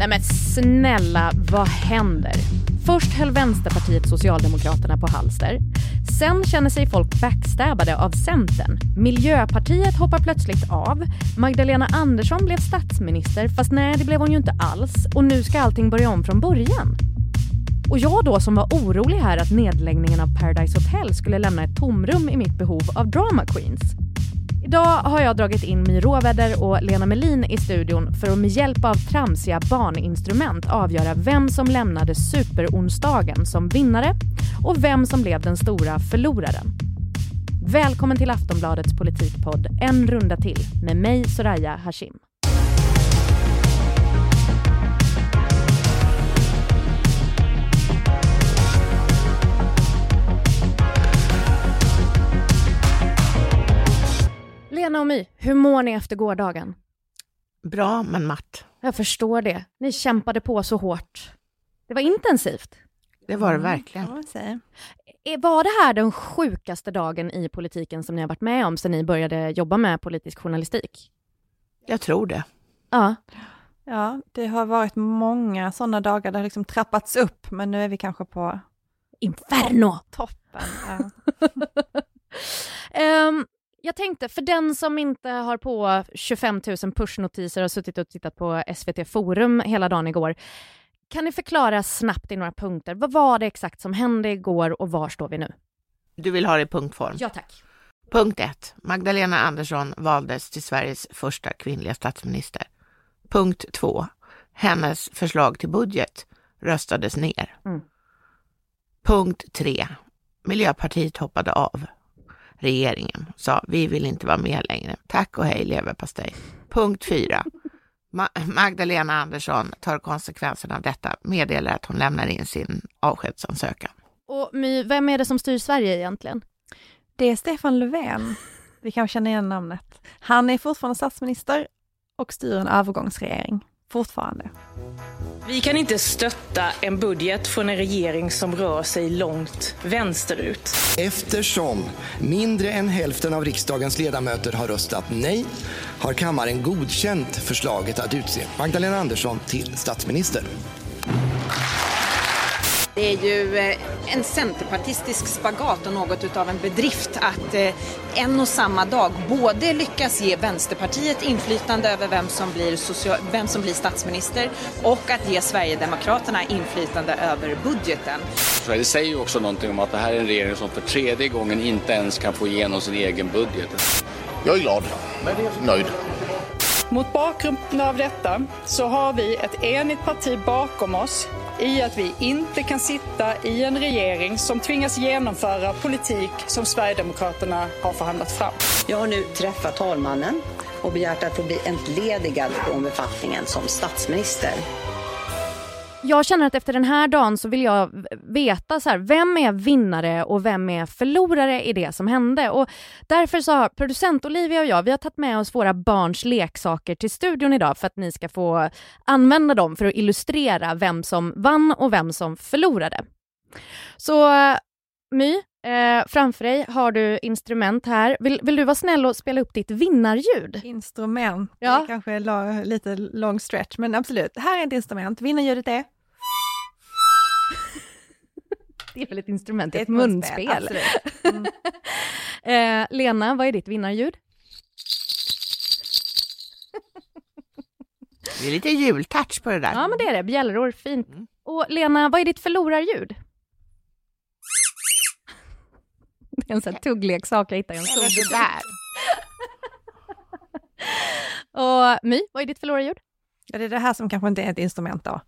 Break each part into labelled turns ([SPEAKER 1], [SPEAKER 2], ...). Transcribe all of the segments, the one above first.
[SPEAKER 1] Nej men snälla, vad händer? Först höll Vänsterpartiet Socialdemokraterna på halster. Sen känner sig folk backstabbade av Centern. Miljöpartiet hoppar plötsligt av. Magdalena Andersson blev statsminister, fast nej, det blev hon ju inte alls. Och nu ska allting börja om från början. Och jag då som var orolig här att nedläggningen av Paradise Hotel skulle lämna ett tomrum i mitt behov av drama queens. Idag har jag dragit in My Råväder och Lena Melin i studion för att med hjälp av tramsiga barninstrument avgöra vem som lämnade superonsdagen som vinnare och vem som blev den stora förloraren. Välkommen till Aftonbladets politikpodd En runda till med mig Soraya Hashim. My, hur mår ni efter gårdagen?
[SPEAKER 2] Bra, men matt.
[SPEAKER 1] Jag förstår det. Ni kämpade på så hårt. Det var intensivt.
[SPEAKER 2] Det var det mm, verkligen.
[SPEAKER 1] Mm, var det här den sjukaste dagen i politiken som ni har varit med om sedan ni började jobba med politisk journalistik?
[SPEAKER 2] Jag tror det.
[SPEAKER 1] Ja.
[SPEAKER 3] Ja, det har varit många sådana dagar. Det har liksom trappats upp, men nu är vi kanske på...
[SPEAKER 1] Inferno!
[SPEAKER 3] Toppen. Ja.
[SPEAKER 1] um, jag tänkte, för den som inte har på 25 000 pushnotiser och suttit och tittat på SVT Forum hela dagen igår. Kan ni förklara snabbt i några punkter, vad var det exakt som hände igår och var står vi nu?
[SPEAKER 2] Du vill ha det i punktform?
[SPEAKER 1] Ja tack.
[SPEAKER 2] Punkt 1. Magdalena Andersson valdes till Sveriges första kvinnliga statsminister. Punkt 2. Hennes förslag till budget röstades ner. Mm. Punkt 3. Miljöpartiet hoppade av regeringen sa vi vill inte vara med längre. Tack och hej leverpastej. Punkt fyra. Ma Magdalena Andersson tar konsekvenserna av detta, meddelar att hon lämnar in sin avskedsansökan.
[SPEAKER 1] Och My, vem är det som styr Sverige egentligen?
[SPEAKER 3] Det är Stefan Löfven. Vi kanske känner igen namnet. Han är fortfarande statsminister och styr en övergångsregering fortfarande.
[SPEAKER 4] Vi kan inte stötta en budget från en regering som rör sig långt vänsterut.
[SPEAKER 5] Eftersom mindre än hälften av riksdagens ledamöter har röstat nej har kammaren godkänt förslaget att utse Magdalena Andersson till statsminister.
[SPEAKER 6] Det är ju eh, en centerpartistisk spagat och något av en bedrift att eh, en och samma dag både lyckas ge Vänsterpartiet inflytande över vem som blir, social, vem som blir statsminister och att ge Sverigedemokraterna inflytande över budgeten.
[SPEAKER 7] Det säger ju också någonting om att det här är en regering som för tredje gången inte ens kan få igenom sin egen budget.
[SPEAKER 8] Jag är glad, nöjd.
[SPEAKER 4] Mot bakgrund av detta så har vi ett enigt parti bakom oss i att vi inte kan sitta i en regering som tvingas genomföra politik som Sverigedemokraterna har förhandlat fram.
[SPEAKER 9] Jag har nu träffat talmannen och begärt att få bli entledigad från befattningen som statsminister
[SPEAKER 1] jag känner att efter den här dagen så vill jag veta så här, vem är vinnare och vem är förlorare i det som hände. Och därför så har producent Olivia och jag, vi har tagit med oss våra barns leksaker till studion idag för att ni ska få använda dem för att illustrera vem som vann och vem som förlorade. Så eh, My, eh, framför dig har du instrument här. Vill, vill, du vara snäll och spela upp ditt vinnarljud?
[SPEAKER 3] Instrument, ja. det är kanske är lite long stretch, men absolut. Här är ett instrument. Vinnarljudet är?
[SPEAKER 1] det är väl ett instrument, ett, ett munspel. Mm. eh, Lena, vad är ditt vinnarljud?
[SPEAKER 2] Det är lite jultouch på det där.
[SPEAKER 1] Ja, men det är det. Bjällror, fint. Mm. Och Lena, vad är ditt förlorarljud? Det är en sån här tuggleksak jag hittade i en
[SPEAKER 2] sol. där.
[SPEAKER 1] Och My, vad är ditt förlorarljud?
[SPEAKER 3] Ja, det är det här som kanske inte är ett instrument då.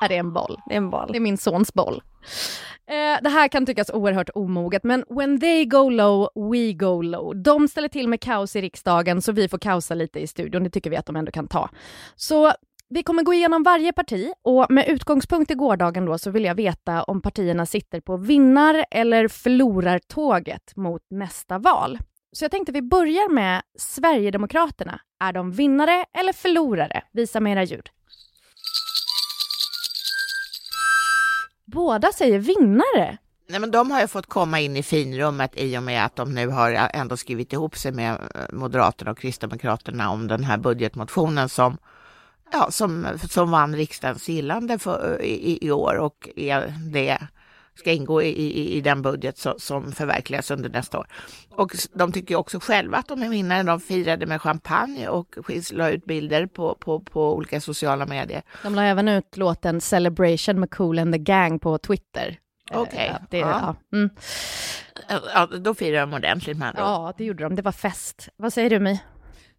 [SPEAKER 1] Ja, det är en boll.
[SPEAKER 3] Det är en boll.
[SPEAKER 1] Det är min sons boll. Eh, det här kan tyckas oerhört omoget, men when they go low, we go low. De ställer till med kaos i riksdagen, så vi får kaosa lite i studion. Det tycker vi att de ändå kan ta. Så vi kommer gå igenom varje parti och med utgångspunkt i gårdagen då så vill jag veta om partierna sitter på vinnar eller förlorartåget mot nästa val. Så jag tänkte vi börjar med Sverigedemokraterna. Är de vinnare eller förlorare? Visa med era ljud. Båda säger vinnare.
[SPEAKER 2] Nej, men de har ju fått komma in i finrummet i och med att de nu har ändå skrivit ihop sig med eh, Moderaterna och Kristdemokraterna om den här budgetmotionen som ja, som, som vann riksdagens gillande för, i, i år och är det ska ingå i, i, i den budget som, som förverkligas under nästa år. Och de tycker också själva att de är vinnare. De firade med champagne och la ut bilder på, på, på olika sociala medier.
[SPEAKER 1] De la även ut låten Celebration med Cool and the Gang på Twitter.
[SPEAKER 2] Okej.
[SPEAKER 1] Okay. Ja,
[SPEAKER 2] ja. Mm. ja, då firade de ordentligt med andra
[SPEAKER 1] Ja, det gjorde de. Det var fest. Vad säger du My?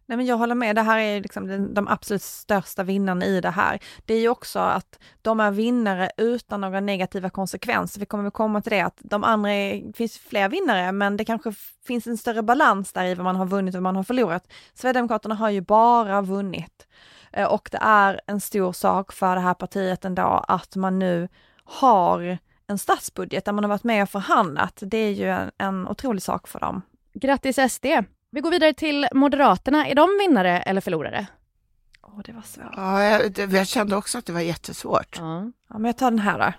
[SPEAKER 3] Nej men jag håller med, det här är liksom de, de absolut största vinnarna i det här. Det är ju också att de är vinnare utan några negativa konsekvenser. Vi kommer väl komma till det att de andra, är, det finns fler vinnare, men det kanske finns en större balans där i vad man har vunnit och vad man har förlorat. Sverigedemokraterna har ju bara vunnit. Eh, och det är en stor sak för det här partiet ändå att man nu har en statsbudget där man har varit med och förhandlat. Det är ju en, en otrolig sak för dem.
[SPEAKER 1] Grattis SD! Vi går vidare till Moderaterna. Är de vinnare eller förlorare?
[SPEAKER 3] Åh, oh, det var svårt.
[SPEAKER 2] Ja, jag, jag, kände också att det var jättesvårt.
[SPEAKER 3] Ja. ja, men jag tar den här då.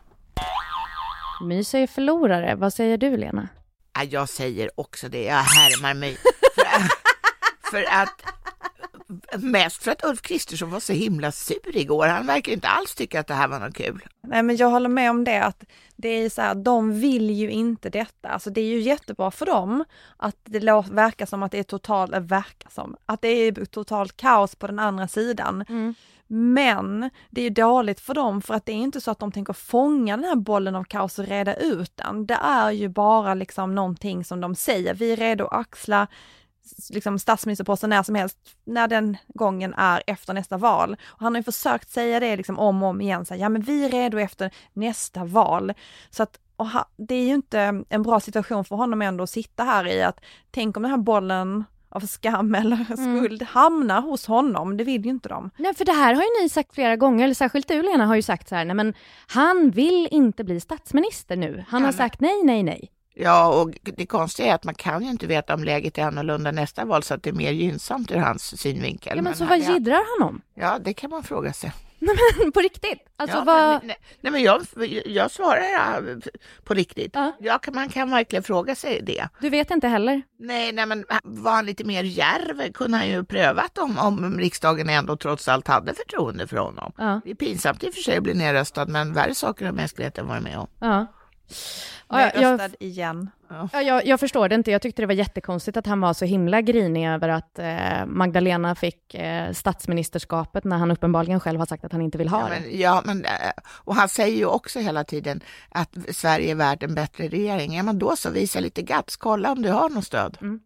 [SPEAKER 1] My säger förlorare. Vad säger du, Lena?
[SPEAKER 2] Ja, jag säger också det. Jag härmar mig. för, för att Mest för att Ulf Kristersson var så himla sur igår. Han verkar inte alls tycka att det här var något kul.
[SPEAKER 3] Nej, men jag håller med om det att det är så här, de vill ju inte detta. Alltså det är ju jättebra för dem att det verkar som att det är totalt, verkar som, att det är totalt kaos på den andra sidan. Mm. Men det är dåligt för dem för att det är inte så att de tänker fånga den här bollen av kaos och reda ut den. Det är ju bara liksom någonting som de säger, vi är redo att axla liksom statsministerposten när som helst, när den gången är efter nästa val. Och han har ju försökt säga det liksom om och om igen, så här, ja men vi är redo efter nästa val. Så att och ha, det är ju inte en bra situation för honom ändå att sitta här i att, tänk om den här bollen av skam eller mm. skuld mm. hamnar hos honom, det vill ju inte de.
[SPEAKER 1] Nej för det här har ju ni sagt flera gånger, eller särskilt du Lena har ju sagt så här, nej men han vill inte bli statsminister nu. Han ja, har sagt nej, nej, nej.
[SPEAKER 2] Ja, och det konstiga är att man kan ju inte veta om läget är annorlunda nästa val så att det är mer gynnsamt ur hans synvinkel.
[SPEAKER 1] Ja, men, men så vad jiddrar han om?
[SPEAKER 2] Ja, det kan man fråga sig.
[SPEAKER 1] Nej, men på riktigt? Alltså
[SPEAKER 2] ja,
[SPEAKER 1] vad...
[SPEAKER 2] Men, nej, nej, men jag, jag svarar på riktigt. Ja. Ja, man kan verkligen fråga sig det.
[SPEAKER 1] Du vet inte heller?
[SPEAKER 2] Nej, nej men var han lite mer järv kunde han ju prövat om, om riksdagen ändå trots allt hade förtroende för honom. Ja. Det är pinsamt i och för sig att bli nedröstad, men värre saker har mänskligheten varit med om.
[SPEAKER 3] Ja. Ja, jag, röstad igen.
[SPEAKER 1] Ja, jag, jag, förstår det inte. Jag tyckte det var jättekonstigt att han var så himla grinig över att eh, Magdalena fick eh, statsministerskapet när han uppenbarligen själv har sagt att han inte vill ha
[SPEAKER 2] ja,
[SPEAKER 1] det.
[SPEAKER 2] Men, ja, men, eh, och han säger ju också hela tiden att Sverige är värt en bättre regering. Ja, men då så, visa lite guts, kolla om du har något stöd. Mm.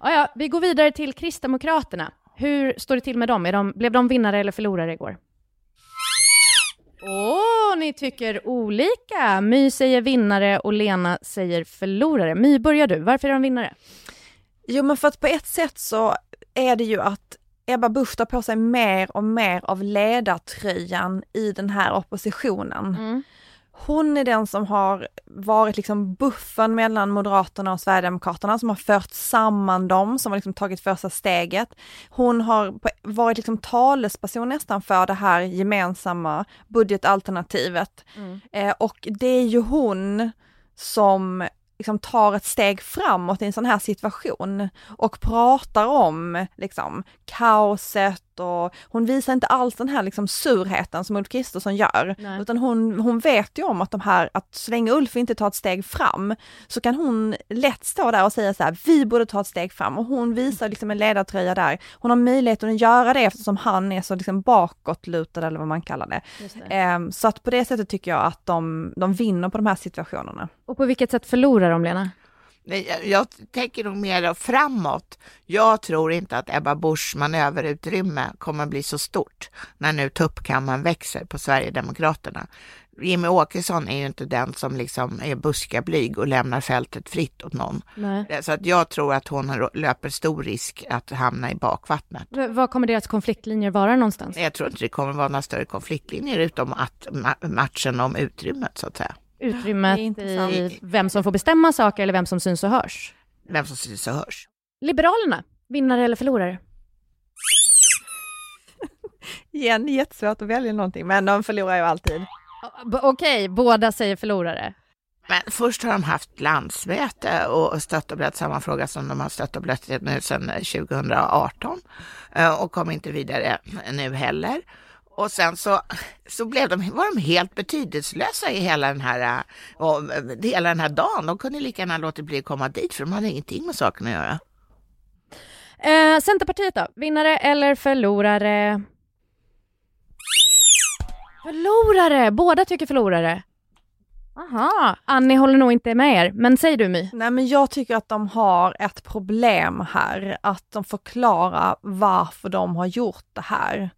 [SPEAKER 1] Ja, ja, vi går vidare till Kristdemokraterna. Hur står det till med dem? Är de blev de vinnare eller förlorare igår? Åh, oh, ni tycker olika. My säger vinnare och Lena säger förlorare. My, börjar du. Varför är de vinnare?
[SPEAKER 3] Jo, men för att på ett sätt så är det ju att Ebba Busch tar på sig mer och mer av ledartröjan i den här oppositionen. Mm. Hon är den som har varit liksom buffen mellan Moderaterna och Sverigedemokraterna, som har fört samman dem, som har liksom tagit första steget. Hon har varit liksom talesperson nästan för det här gemensamma budgetalternativet. Mm. Eh, och det är ju hon som liksom tar ett steg framåt i en sån här situation och pratar om liksom kaoset och hon visar inte alls den här liksom surheten som Ulf Kristersson gör, Nej. utan hon, hon vet ju om att de här, att så länge Ulf inte tar ett steg fram så kan hon lätt stå där och säga så här, vi borde ta ett steg fram och hon visar liksom en ledartröja där. Hon har möjligheten att göra det eftersom han är så liksom bakåtlutad eller vad man kallar det. det. Ehm, så att på det sättet tycker jag att de, de vinner på de här situationerna.
[SPEAKER 1] Och på vilket sätt förlorar de, Lena?
[SPEAKER 2] Jag tänker nog mer framåt. Jag tror inte att Ebba Buschs manöverutrymme kommer bli så stort när nu tuppkammaren växer på Sverigedemokraterna. Jimmy Åkesson är ju inte den som liksom är buskablyg och lämnar fältet fritt åt någon. Nej. Så att jag tror att hon löper stor risk att hamna i bakvattnet.
[SPEAKER 1] Vad kommer deras konfliktlinjer vara någonstans?
[SPEAKER 2] Jag tror inte det kommer vara några större konfliktlinjer utom att matchen om utrymmet så att säga
[SPEAKER 1] utrymmet i vem som får bestämma saker eller vem som syns och hörs.
[SPEAKER 2] Vem som syns och hörs.
[SPEAKER 1] Liberalerna, vinnare eller förlorare?
[SPEAKER 3] Igen, jättesvårt att välja någonting, men de förlorar ju alltid.
[SPEAKER 1] Okej, okay, båda säger förlorare.
[SPEAKER 2] Men först har de haft landsmöte och stött och blött samma fråga som de har stött och blött nu sedan 2018 eh, och kom inte vidare nu heller. Och sen så, så blev de, var de helt betydelselösa i hela den, här, och, hela den här dagen. De kunde lika gärna låta bli att komma dit för de hade ingenting med saken att göra.
[SPEAKER 1] Eh, Centerpartiet då? Vinnare eller förlorare? Förlorare! Båda tycker förlorare. Aha, Annie håller nog inte med er, men säg du My.
[SPEAKER 3] Nej men jag tycker att de har ett problem här, att de förklarar varför de har gjort det här.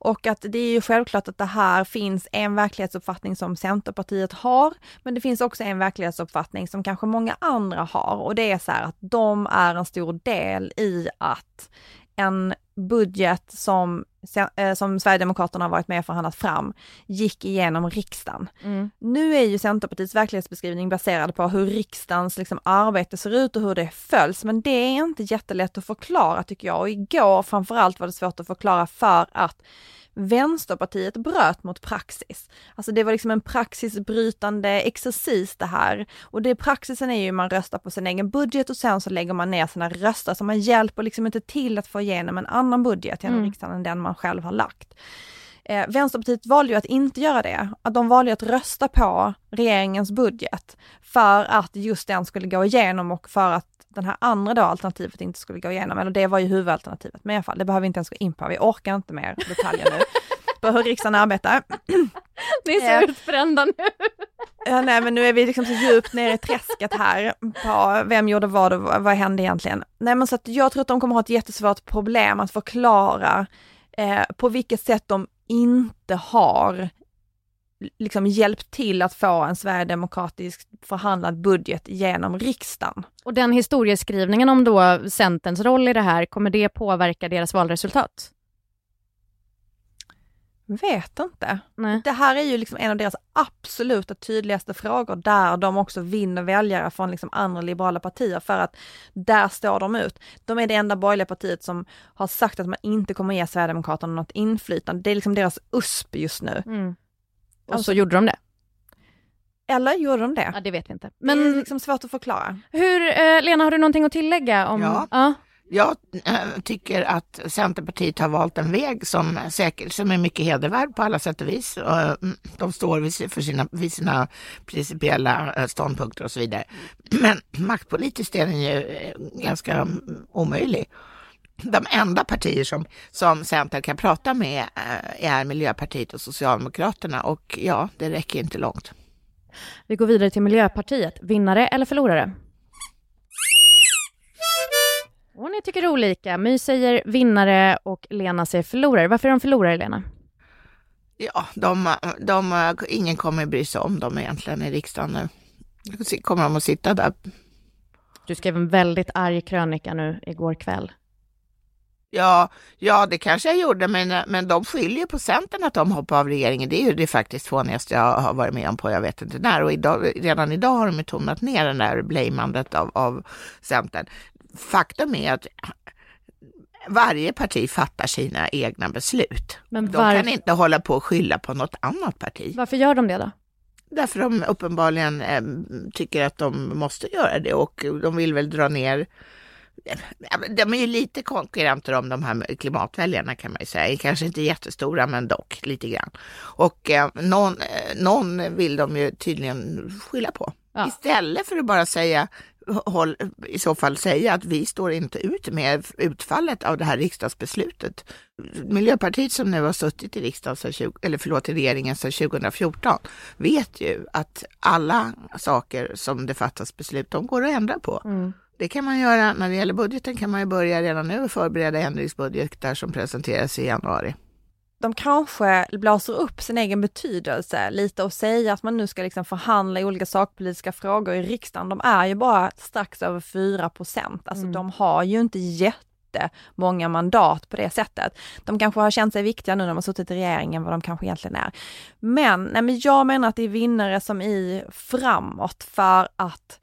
[SPEAKER 3] Och att det är ju självklart att det här finns en verklighetsuppfattning som Centerpartiet har, men det finns också en verklighetsuppfattning som kanske många andra har. Och det är så här att de är en stor del i att en budget som, eh, som Sverigedemokraterna har varit med och förhandlat fram gick igenom riksdagen. Mm. Nu är ju Centerpartiets verklighetsbeskrivning baserad på hur riksdagens liksom, arbete ser ut och hur det följs, men det är inte jättelätt att förklara tycker jag. Och igår framförallt var det svårt att förklara för att Vänsterpartiet bröt mot praxis. Alltså det var liksom en praxisbrytande exercis det här. Och det praxisen är ju man röstar på sin egen budget och sen så lägger man ner sina röster, så man hjälper liksom inte till att få igenom en annan budget genom mm. riksdagen än den man själv har lagt. Eh, Vänsterpartiet valde ju att inte göra det, att de valde att rösta på regeringens budget för att just den skulle gå igenom och för att den här andra då alternativet inte skulle gå igenom, eller det var ju huvudalternativet, men i alla fall, det behöver vi inte ens gå in på, vi orkar inte mer detaljer nu på hur riksdagen arbetar.
[SPEAKER 1] Ni är så utbrända nu.
[SPEAKER 3] Ja, nej men nu är vi liksom så djupt ner i träsket här på vem gjorde vad och vad hände egentligen. Nej men så att jag tror att de kommer ha ett jättesvårt problem att förklara eh, på vilket sätt de inte har liksom hjälpt till att få en sverigedemokratisk förhandlad budget genom riksdagen.
[SPEAKER 1] Och den historieskrivningen om då Centerns roll i det här, kommer det påverka deras valresultat?
[SPEAKER 3] Vet inte. Nej. Det här är ju liksom en av deras absoluta tydligaste frågor där de också vinner väljare från liksom andra liberala partier för att där står de ut. De är det enda borgerliga partiet som har sagt att man inte kommer ge Sverigedemokraterna något inflytande. Det är liksom deras USP just nu. Mm.
[SPEAKER 1] Och alltså, så gjorde de det?
[SPEAKER 3] Eller gjorde de det?
[SPEAKER 1] Ja, det vet vi inte.
[SPEAKER 3] Men det är liksom svårt att förklara.
[SPEAKER 1] Hur, eh, Lena, har du någonting att tillägga? Om...
[SPEAKER 2] Ja. ja. Jag eh, tycker att Centerpartiet har valt en väg som, säkert, som är mycket hedervärd på alla sätt och vis. Mm, de står vid, för sina, vid sina principiella eh, ståndpunkter och så vidare. Men maktpolitiskt är den ju eh, ganska mm, omöjlig de enda partier som, som Centern kan prata med är Miljöpartiet och Socialdemokraterna och ja, det räcker inte långt.
[SPEAKER 1] Vi går vidare till Miljöpartiet. Vinnare eller förlorare? Och ni tycker olika. My säger vinnare och Lena säger förlorare. Varför är de förlorare, Lena?
[SPEAKER 2] Ja, de, de, ingen kommer bry sig om dem egentligen i riksdagen nu. Kommer de att sitta där?
[SPEAKER 1] Du skrev en väldigt arg krönika nu igår kväll.
[SPEAKER 2] Ja, ja, det kanske jag gjorde, men, men de skyller på Centern att de hoppar av regeringen. Det är ju det faktiskt fånigaste jag har varit med om på jag vet inte när. Och idag, redan idag har de tonat ner det där blamandet av, av Centern. Faktum är att varje parti fattar sina egna beslut. Men var... De kan inte hålla på och skylla på något annat parti.
[SPEAKER 1] Varför gör de det då?
[SPEAKER 2] Därför de uppenbarligen eh, tycker att de måste göra det och de vill väl dra ner de är ju lite konkurrenter om de här klimatväljarna kan man ju säga. Kanske inte jättestora men dock lite grann. Och eh, någon, eh, någon vill de ju tydligen skylla på. Ja. Istället för att bara säga håll, i så fall säga att vi står inte ut med utfallet av det här riksdagsbeslutet. Miljöpartiet som nu har suttit i riksdagen sedan 20, eller förlåt, i regeringen sedan 2014 vet ju att alla saker som det fattas beslut om går att ändra på. Mm. Det kan man göra när det gäller budgeten kan man ju börja redan nu och förbereda ändringsbudgetar som presenteras i januari.
[SPEAKER 3] De kanske blåser upp sin egen betydelse lite och säger att man nu ska liksom förhandla i olika sakpolitiska frågor i riksdagen. De är ju bara strax över 4 procent, alltså mm. de har ju inte jättemånga mandat på det sättet. De kanske har känt sig viktiga nu när de har suttit i regeringen vad de kanske egentligen är. Men, nej men jag menar att det är vinnare som i framåt för att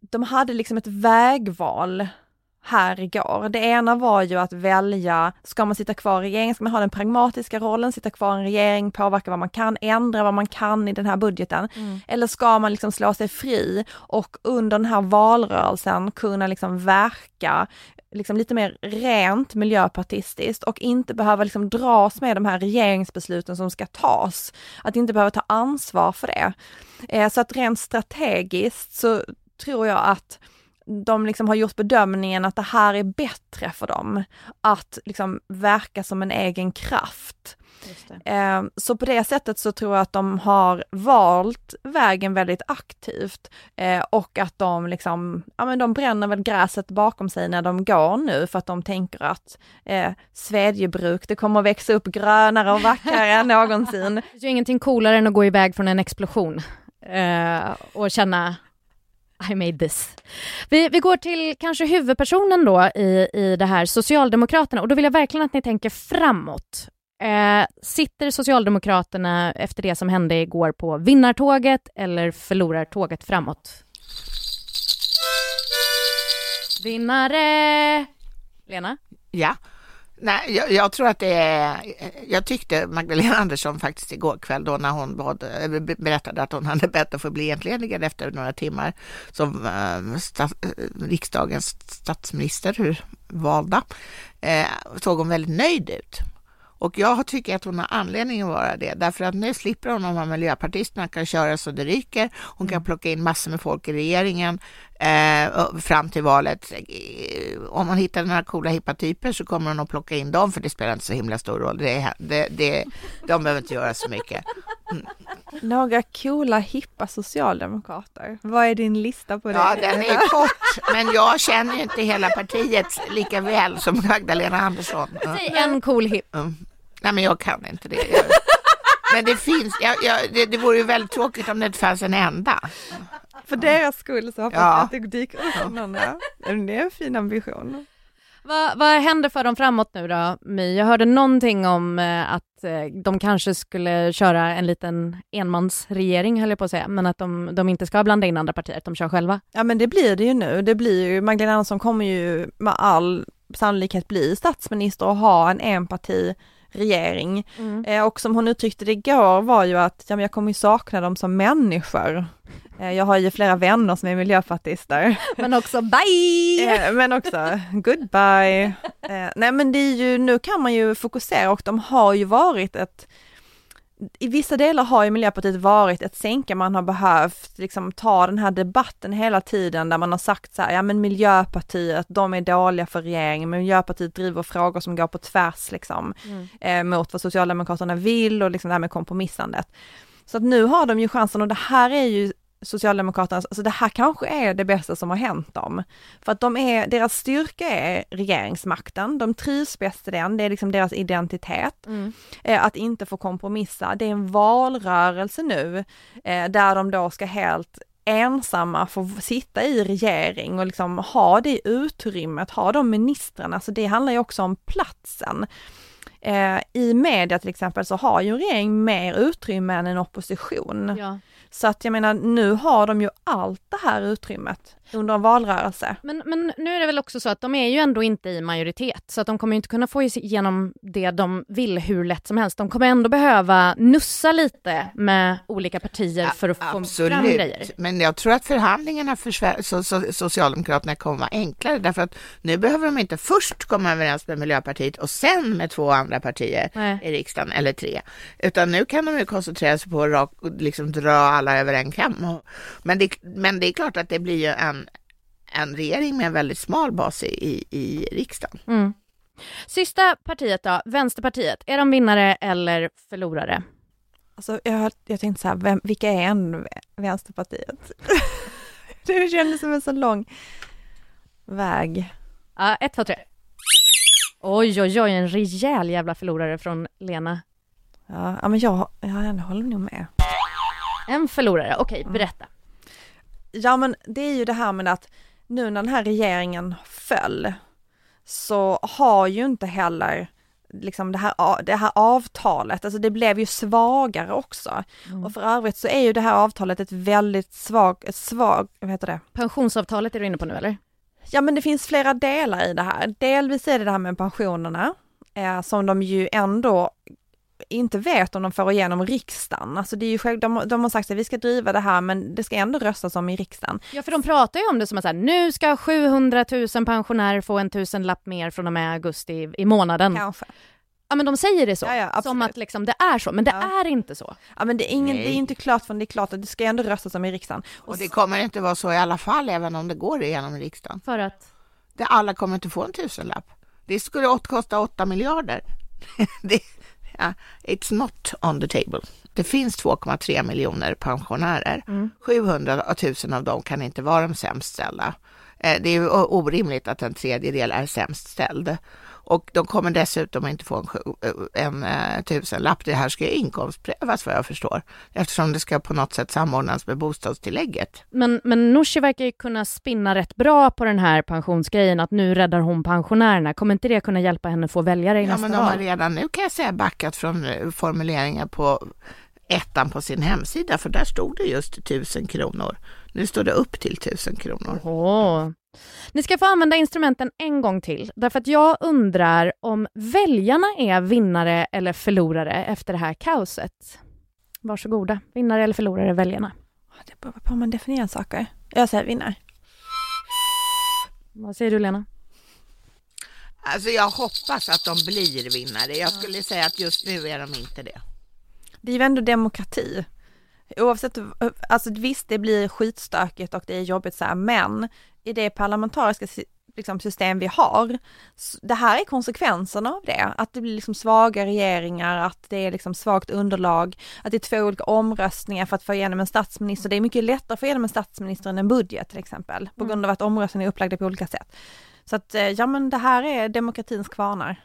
[SPEAKER 3] de hade liksom ett vägval här igår. Det ena var ju att välja, ska man sitta kvar i regeringen, ska man ha den pragmatiska rollen, sitta kvar i en regering, påverka vad man kan, ändra vad man kan i den här budgeten. Mm. Eller ska man liksom slå sig fri och under den här valrörelsen kunna liksom verka liksom lite mer rent miljöpartistiskt och inte behöva liksom dras med de här regeringsbesluten som ska tas. Att inte behöva ta ansvar för det. Eh, så att rent strategiskt så tror jag att de liksom har gjort bedömningen att det här är bättre för dem. Att liksom verka som en egen kraft. Eh, så på det sättet så tror jag att de har valt vägen väldigt aktivt eh, och att de liksom, ja men de bränner väl gräset bakom sig när de går nu för att de tänker att eh, Svedjebruk, det kommer att växa upp grönare och vackrare än någonsin.
[SPEAKER 1] Det är ju ingenting coolare än att gå iväg från en explosion eh, och känna i made this. Vi, vi går till kanske huvudpersonen då i, i det här, Socialdemokraterna, och då vill jag verkligen att ni tänker framåt. Eh, sitter Socialdemokraterna efter det som hände igår på vinnartåget eller förlorar tåget framåt? Vinnare! Lena?
[SPEAKER 2] Ja. Nej, jag, jag, tror att det är, jag tyckte Magdalena Andersson faktiskt igår kväll då när hon bad, eh, berättade att hon hade bett att få bli entledigad efter några timmar som eh, stats, eh, riksdagens statsminister, valda, eh, såg hon väldigt nöjd ut. Och jag tycker att hon har anledning att vara det, därför att nu slipper hon de här miljöpartisterna, kan köra så det ryker, hon kan mm. plocka in massor med folk i regeringen eh, fram till valet. Eh, om man hittar några coola hippa typer så kommer hon att plocka in dem, för det spelar inte så himla stor roll. Det, det, det, de behöver inte göra så mycket.
[SPEAKER 3] Mm. Några coola hippa socialdemokrater. Vad är din lista på det?
[SPEAKER 2] Ja, den är kort, men jag känner ju inte hela partiet lika väl som Magdalena Andersson.
[SPEAKER 1] Säg en cool hipp. Mm.
[SPEAKER 2] Nej, men jag kan inte det. Men det finns, jag, jag, det, det vore ju väldigt tråkigt om det inte fanns en enda.
[SPEAKER 3] För deras skull så hoppas jag att det dyker upp någon. Det är en fin ambition.
[SPEAKER 1] Vad, vad händer för dem framåt nu då, My? Jag hörde någonting om eh, att eh, de kanske skulle köra en liten enmansregering, höll jag på att säga, men att de, de inte ska blanda in andra partier, att de kör själva.
[SPEAKER 3] Ja men det blir det ju nu. Det blir ju, Magdalena Andersson kommer ju med all sannolikhet bli statsminister och ha en enparti regering. Mm. Eh, och som hon uttryckte det igår var ju att ja, men jag kommer ju sakna dem som människor. Eh, jag har ju flera vänner som är miljöpartister.
[SPEAKER 1] Men också bye!
[SPEAKER 3] Eh, men också goodbye. Eh, nej men det är ju, nu kan man ju fokusera och de har ju varit ett i vissa delar har ju Miljöpartiet varit ett sänke, man har behövt liksom ta den här debatten hela tiden där man har sagt så här, ja men Miljöpartiet, de är dåliga för regeringen, Miljöpartiet driver frågor som går på tvärs liksom mm. eh, mot vad Socialdemokraterna vill och liksom det här med kompromissandet. Så att nu har de ju chansen och det här är ju Socialdemokraternas, alltså det här kanske är det bästa som har hänt dem. För att de är, deras styrka är regeringsmakten, de trivs bäst i den, det är liksom deras identitet. Mm. Eh, att inte få kompromissa, det är en valrörelse nu eh, där de då ska helt ensamma få sitta i regering och liksom ha det utrymmet, ha de ministrarna, så det handlar ju också om platsen. Eh, I media till exempel så har ju en regering mer utrymme än en opposition. Ja. Så att jag menar, nu har de ju allt det här utrymmet under en valrörelse.
[SPEAKER 1] Men, men nu är det väl också så att de är ju ändå inte i majoritet, så att de kommer inte kunna få igenom det de vill hur lätt som helst. De kommer ändå behöva nussa lite med olika partier för att få Absolut. fram grejer.
[SPEAKER 2] Men jag tror att förhandlingarna för Socialdemokraterna kommer vara enklare, därför att nu behöver de inte först komma överens med Miljöpartiet och sen med två andra partier Nej. i riksdagen, eller tre, utan nu kan de ju koncentrera sig på att liksom dra alla över en kam. Men det, men det är klart att det blir ju en en regering med en väldigt smal bas i, i riksdagen. Mm.
[SPEAKER 1] Sista partiet då, Vänsterpartiet. Är de vinnare eller förlorare?
[SPEAKER 3] Alltså, jag, jag tänkte så här, vem, vilka är en Vänsterpartiet? det kändes som en så lång väg.
[SPEAKER 1] Ja, ett, två, tre. Oj, oj, oj, en rejäl jävla förlorare från Lena.
[SPEAKER 3] Ja, men jag, jag håller nog med.
[SPEAKER 1] En förlorare, okej, mm. berätta.
[SPEAKER 3] Ja, men det är ju det här med att nu när den här regeringen föll så har ju inte heller liksom det här, det här avtalet, alltså det blev ju svagare också. Mm. Och för övrigt så är ju det här avtalet ett väldigt svagt, svag, vad heter det?
[SPEAKER 1] Pensionsavtalet är du inne på nu eller?
[SPEAKER 3] Ja men det finns flera delar i det här. Delvis är det det här med pensionerna, eh, som de ju ändå inte vet om de får igenom riksdagen. Alltså det är ju själv, de, de har sagt att vi ska driva det här men det ska ändå röstas om i riksdagen.
[SPEAKER 1] Ja för de pratar ju om det som att så här, nu ska 700 000 pensionärer få en tusenlapp mer från och med augusti i månaden.
[SPEAKER 3] Kanske.
[SPEAKER 1] Ja men de säger det så,
[SPEAKER 3] Ja, ja, absolut.
[SPEAKER 1] som att liksom det är så, men det
[SPEAKER 3] Ja.
[SPEAKER 1] är inte så.
[SPEAKER 3] Ja men det är, ingen, det är inte klart för det är klart att det ska ändå röstas om i riksdagen.
[SPEAKER 2] Och det kommer inte vara så i alla fall, även om det går igenom riksdagen.
[SPEAKER 1] För att?
[SPEAKER 2] Det alla kommer inte få en tusenlapp. Det skulle åt- kosta 8 miljarder. det, ja, it's not on the table. Det finns 2,3 miljoner pensionärer. 700 000 av dem kan inte vara de sämst ställda. Eh, Det är orimligt att en tredjedel är sämst ställd. Och de kommer dessutom inte få en, en eh, tusenlapp. Det här ska ju inkomstprövas vad jag förstår. Eftersom det ska på något sätt samordnas med bostadstillägget.
[SPEAKER 1] Men, men Nooshi verkar ju kunna spinna rätt bra på den här pensionsgrejen, att nu räddar hon pensionärerna. Kommer inte det kunna hjälpa henne få väljare i
[SPEAKER 2] Ja,
[SPEAKER 1] nästa
[SPEAKER 2] men de har
[SPEAKER 1] val?
[SPEAKER 2] redan nu kan jag säga backat från eh, formuleringar på ettan på sin hemsida, för där stod det just 1000 kronor. Nu står det upp till 1000 kronor.
[SPEAKER 1] Åh. Ni ska få använda instrumenten en gång till, därför att jag undrar om väljarna är vinnare eller förlorare efter det här kaoset. Varsågoda, vinnare eller förlorare väljarna.
[SPEAKER 3] Det beror på hur man definierar saker. Jag säger vinnare.
[SPEAKER 1] Vad säger du Lena?
[SPEAKER 2] Alltså jag hoppas att de blir vinnare. Jag skulle säga att just nu är de inte det.
[SPEAKER 3] Det är ju ändå demokrati. Oavsett, alltså visst det blir skitstökigt och det är jobbigt så här, men i det parlamentariska liksom, system vi har, det här är konsekvenserna av det. Att det blir liksom svaga regeringar, att det är liksom svagt underlag, att det är två olika omröstningar för att få igenom en statsminister. Det är mycket lättare att få igenom en statsminister än en budget till exempel, på grund av att omröstningarna är upplagda på olika sätt. Så att, eh, ja men det här är demokratins kvarnar.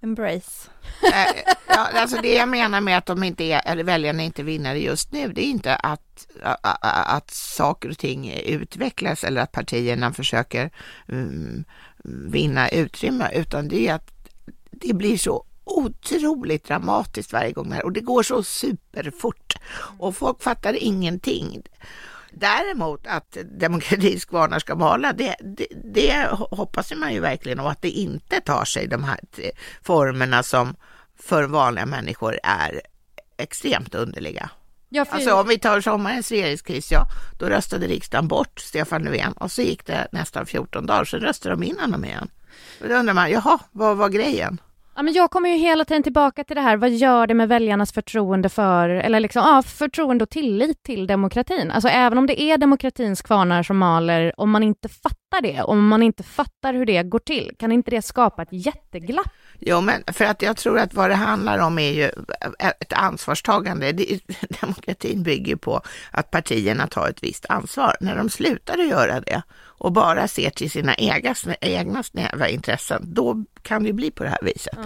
[SPEAKER 3] Embrace.
[SPEAKER 2] Eh, ja, alltså det jag menar med att de inte är, eller väljarna inte är vinnare just nu, det är inte att, att, att saker och ting utvecklas eller att partierna försöker mm, vinna utrymme, utan det är att det blir så otroligt dramatiskt varje gång det här och det går så superfort och folk fattar ingenting. Däremot att demokratins kvarnar ska mala, det, det, det hoppas man ju verkligen och att det inte tar sig de här formerna som för vanliga människor är extremt underliga.
[SPEAKER 1] Ja, för...
[SPEAKER 2] Alltså om vi tar sommarens regeringskris, ja, då röstade riksdagen bort Stefan Löfven och så gick det nästan 14 dagar, så röstade de in honom igen. Då undrar man, jaha, vad var grejen?
[SPEAKER 1] Ja, men jag kommer ju hela tiden tillbaka till det här, vad gör det med väljarnas förtroende för, eller liksom, ja, förtroende och tillit till demokratin? Alltså även om det är demokratins kvarnar som maler, om man inte fattar det, om man inte fattar hur det går till, kan inte det skapa ett jätteglapp?
[SPEAKER 2] Jo, men för att jag tror att vad det handlar om är ju ett ansvarstagande. Demokratin bygger på att partierna tar ett visst ansvar. När de slutar att göra det och bara ser till sina egna, egna snäva intressen, då kan det bli på det här viset.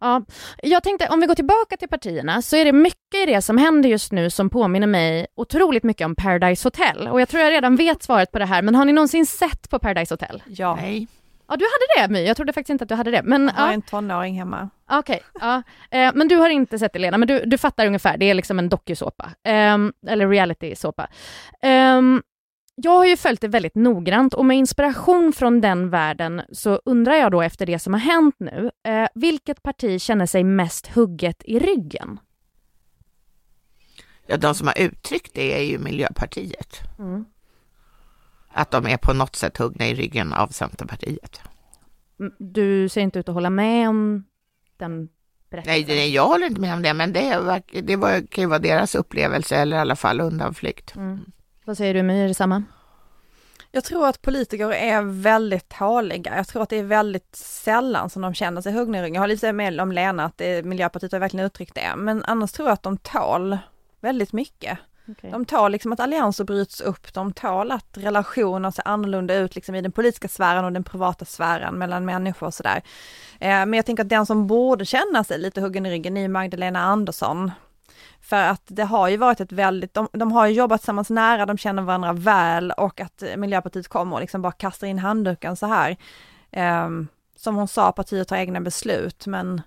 [SPEAKER 1] Ja, jag tänkte om vi går tillbaka till partierna så är det mycket i det som händer just nu som påminner mig otroligt mycket om Paradise Hotel. Och jag tror jag redan vet svaret på det här, men har ni någonsin sett på Paradise Hotel?
[SPEAKER 3] Ja.
[SPEAKER 2] Nej.
[SPEAKER 1] Ja, du hade det My, jag trodde faktiskt inte att du hade det. Men,
[SPEAKER 3] Jag har
[SPEAKER 1] ja.
[SPEAKER 3] en tonåring hemma.
[SPEAKER 1] Okej, ja. Eh, men du har inte sett det Lena, men du, du fattar ungefär, det är liksom en dokusåpa, Ehm, eller reality-såpa. Jag har ju följt det väldigt noggrant och med inspiration från den världen så undrar jag då efter det som har hänt nu, eh, vilket parti känner sig mest hugget i ryggen?
[SPEAKER 2] Ja, de som har uttryckt det är ju Miljöpartiet.
[SPEAKER 1] Mm.
[SPEAKER 2] Att de är på något sätt huggna i ryggen av Centerpartiet.
[SPEAKER 1] Mm, Du ser inte ut att hålla med om den berättelsen?
[SPEAKER 2] Nej, nej, jag håller inte med om det, men det, verk- det var, kan ju vara deras upplevelse eller i alla fall undanflykt.
[SPEAKER 1] Mm. Vad säger du My, är det samma?
[SPEAKER 3] Jag tror att politiker är väldigt tåliga. Jag tror att det är väldigt sällan som de känner sig huggna i ryggen. Jag har lite med om Lena att det, Miljöpartiet har verkligen uttryckt det. Men annars tror jag att de tål väldigt mycket.
[SPEAKER 1] Okej.
[SPEAKER 3] De tål liksom att allianser bryts upp, de tål att relationer ser annorlunda ut liksom i den politiska sfären och den privata sfären mellan människor och sådär. Eh, men jag tänker att den som borde känna sig lite huggen i ryggen är Magdalena Andersson. För att det har ju varit ett väldigt, de, de har ju jobbat tillsammans nära, de känner varandra väl och att Miljöpartiet kommer och liksom bara kastar in handduken så här. Eh, som hon sa, partiet tar egna beslut men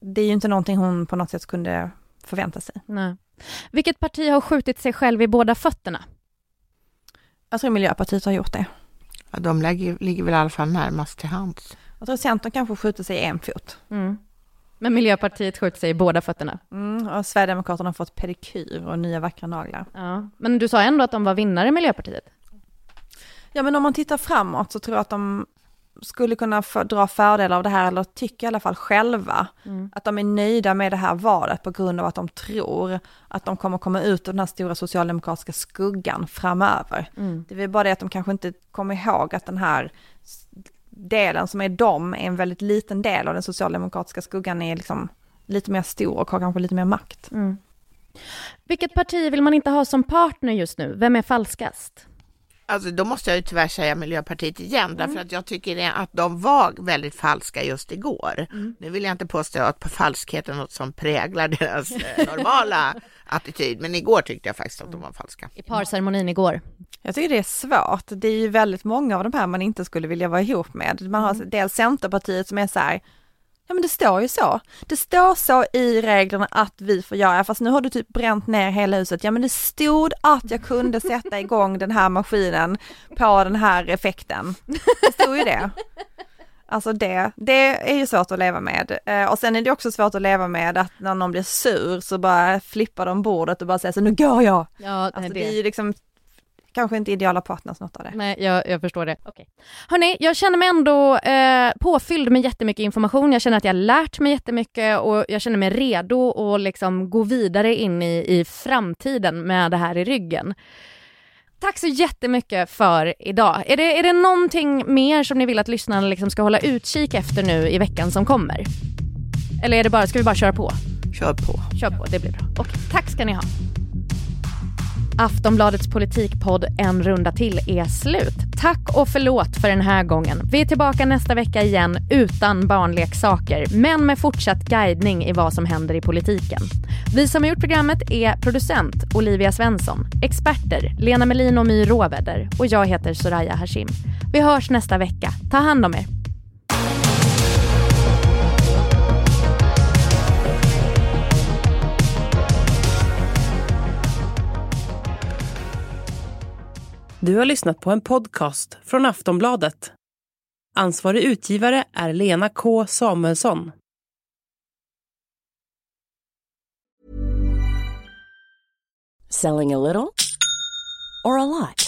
[SPEAKER 3] det är ju inte någonting hon på något sätt kunde förvänta sig.
[SPEAKER 1] Nej. Vilket parti har skjutit sig själv i båda fötterna?
[SPEAKER 3] Jag tror Miljöpartiet har gjort det.
[SPEAKER 2] Ja, de ligger, ligger väl i alla fall närmast till hands.
[SPEAKER 3] Jag tror Centern kanske skjuter sig i en fot.
[SPEAKER 1] Mm. Men Miljöpartiet skjuter sig i båda fötterna.
[SPEAKER 3] Mm, och Sverigedemokraterna har fått pedikyr och nya vackra naglar.
[SPEAKER 1] Ja. Men du sa ändå att de var vinnare, Miljöpartiet?
[SPEAKER 3] Ja, men om man tittar framåt så tror jag att de skulle kunna för, dra fördel av det här, eller tycker i alla fall själva, mm. att de är nöjda med det här valet på grund av att de tror att de kommer komma ut ur den här stora socialdemokratiska skuggan framöver. Mm. Det är bara det att de kanske inte kommer ihåg att den här delen som är dem är en väldigt liten del av den socialdemokratiska skuggan är liksom lite mer stor och har kanske lite mer makt. Mm.
[SPEAKER 1] Vilket parti vill man inte ha som partner just nu? Vem är falskast?
[SPEAKER 2] Alltså då måste jag ju tyvärr säga Miljöpartiet igen, mm. därför att jag tycker att de var väldigt falska just igår. Mm. Nu vill jag inte påstå att falskhet är något som präglar deras eh, normala attityd, men igår tyckte jag faktiskt att de var falska.
[SPEAKER 1] I parceremonin igår.
[SPEAKER 3] Jag tycker det är svårt. Det är ju väldigt många av de här man inte skulle vilja vara ihop med. Man har mm. dels Centerpartiet som är så här, Ja men det står ju så. Det står så i reglerna att vi får göra, fast nu har du typ bränt ner hela huset. Ja men det stod att jag kunde sätta igång den här maskinen på den här effekten. Det stod ju det. Alltså det, det är ju svårt att leva med. Eh, och sen är det också svårt att leva med att när någon blir sur så bara flippar de bordet och bara säger så nu går jag.
[SPEAKER 1] Ja,
[SPEAKER 3] alltså det. det är ju liksom kanske inte ideala partners något av det.
[SPEAKER 1] Nej, jag, jag förstår det. Okay. Hörni, jag känner mig ändå eh, påfylld med jättemycket information. Jag känner att jag har lärt mig jättemycket och jag känner mig redo att liksom gå vidare in i, i framtiden med det här i ryggen. Tack så jättemycket för idag. Är det, är det någonting mer som ni vill att lyssnarna liksom ska hålla utkik efter nu i veckan som kommer? Eller är det bara, ska vi bara köra på?
[SPEAKER 2] Kör på.
[SPEAKER 1] Kör på, det blir bra. Okej, tack ska ni ha. Aftonbladets politikpodd En runda till är slut. Tack och förlåt för den här gången. Vi är tillbaka nästa vecka igen utan barnleksaker, men med fortsatt guidning i vad som händer i politiken. Vi som har gjort programmet är producent Olivia Svensson, experter Lena Melin och My Råväder och jag heter Soraya Hashim. Vi hörs nästa vecka. Ta hand om er.
[SPEAKER 10] Du har lyssnat på en podcast från Aftonbladet. Ansvarig utgivare är Lena K Samuelsson.
[SPEAKER 11] Selling a little or a lot?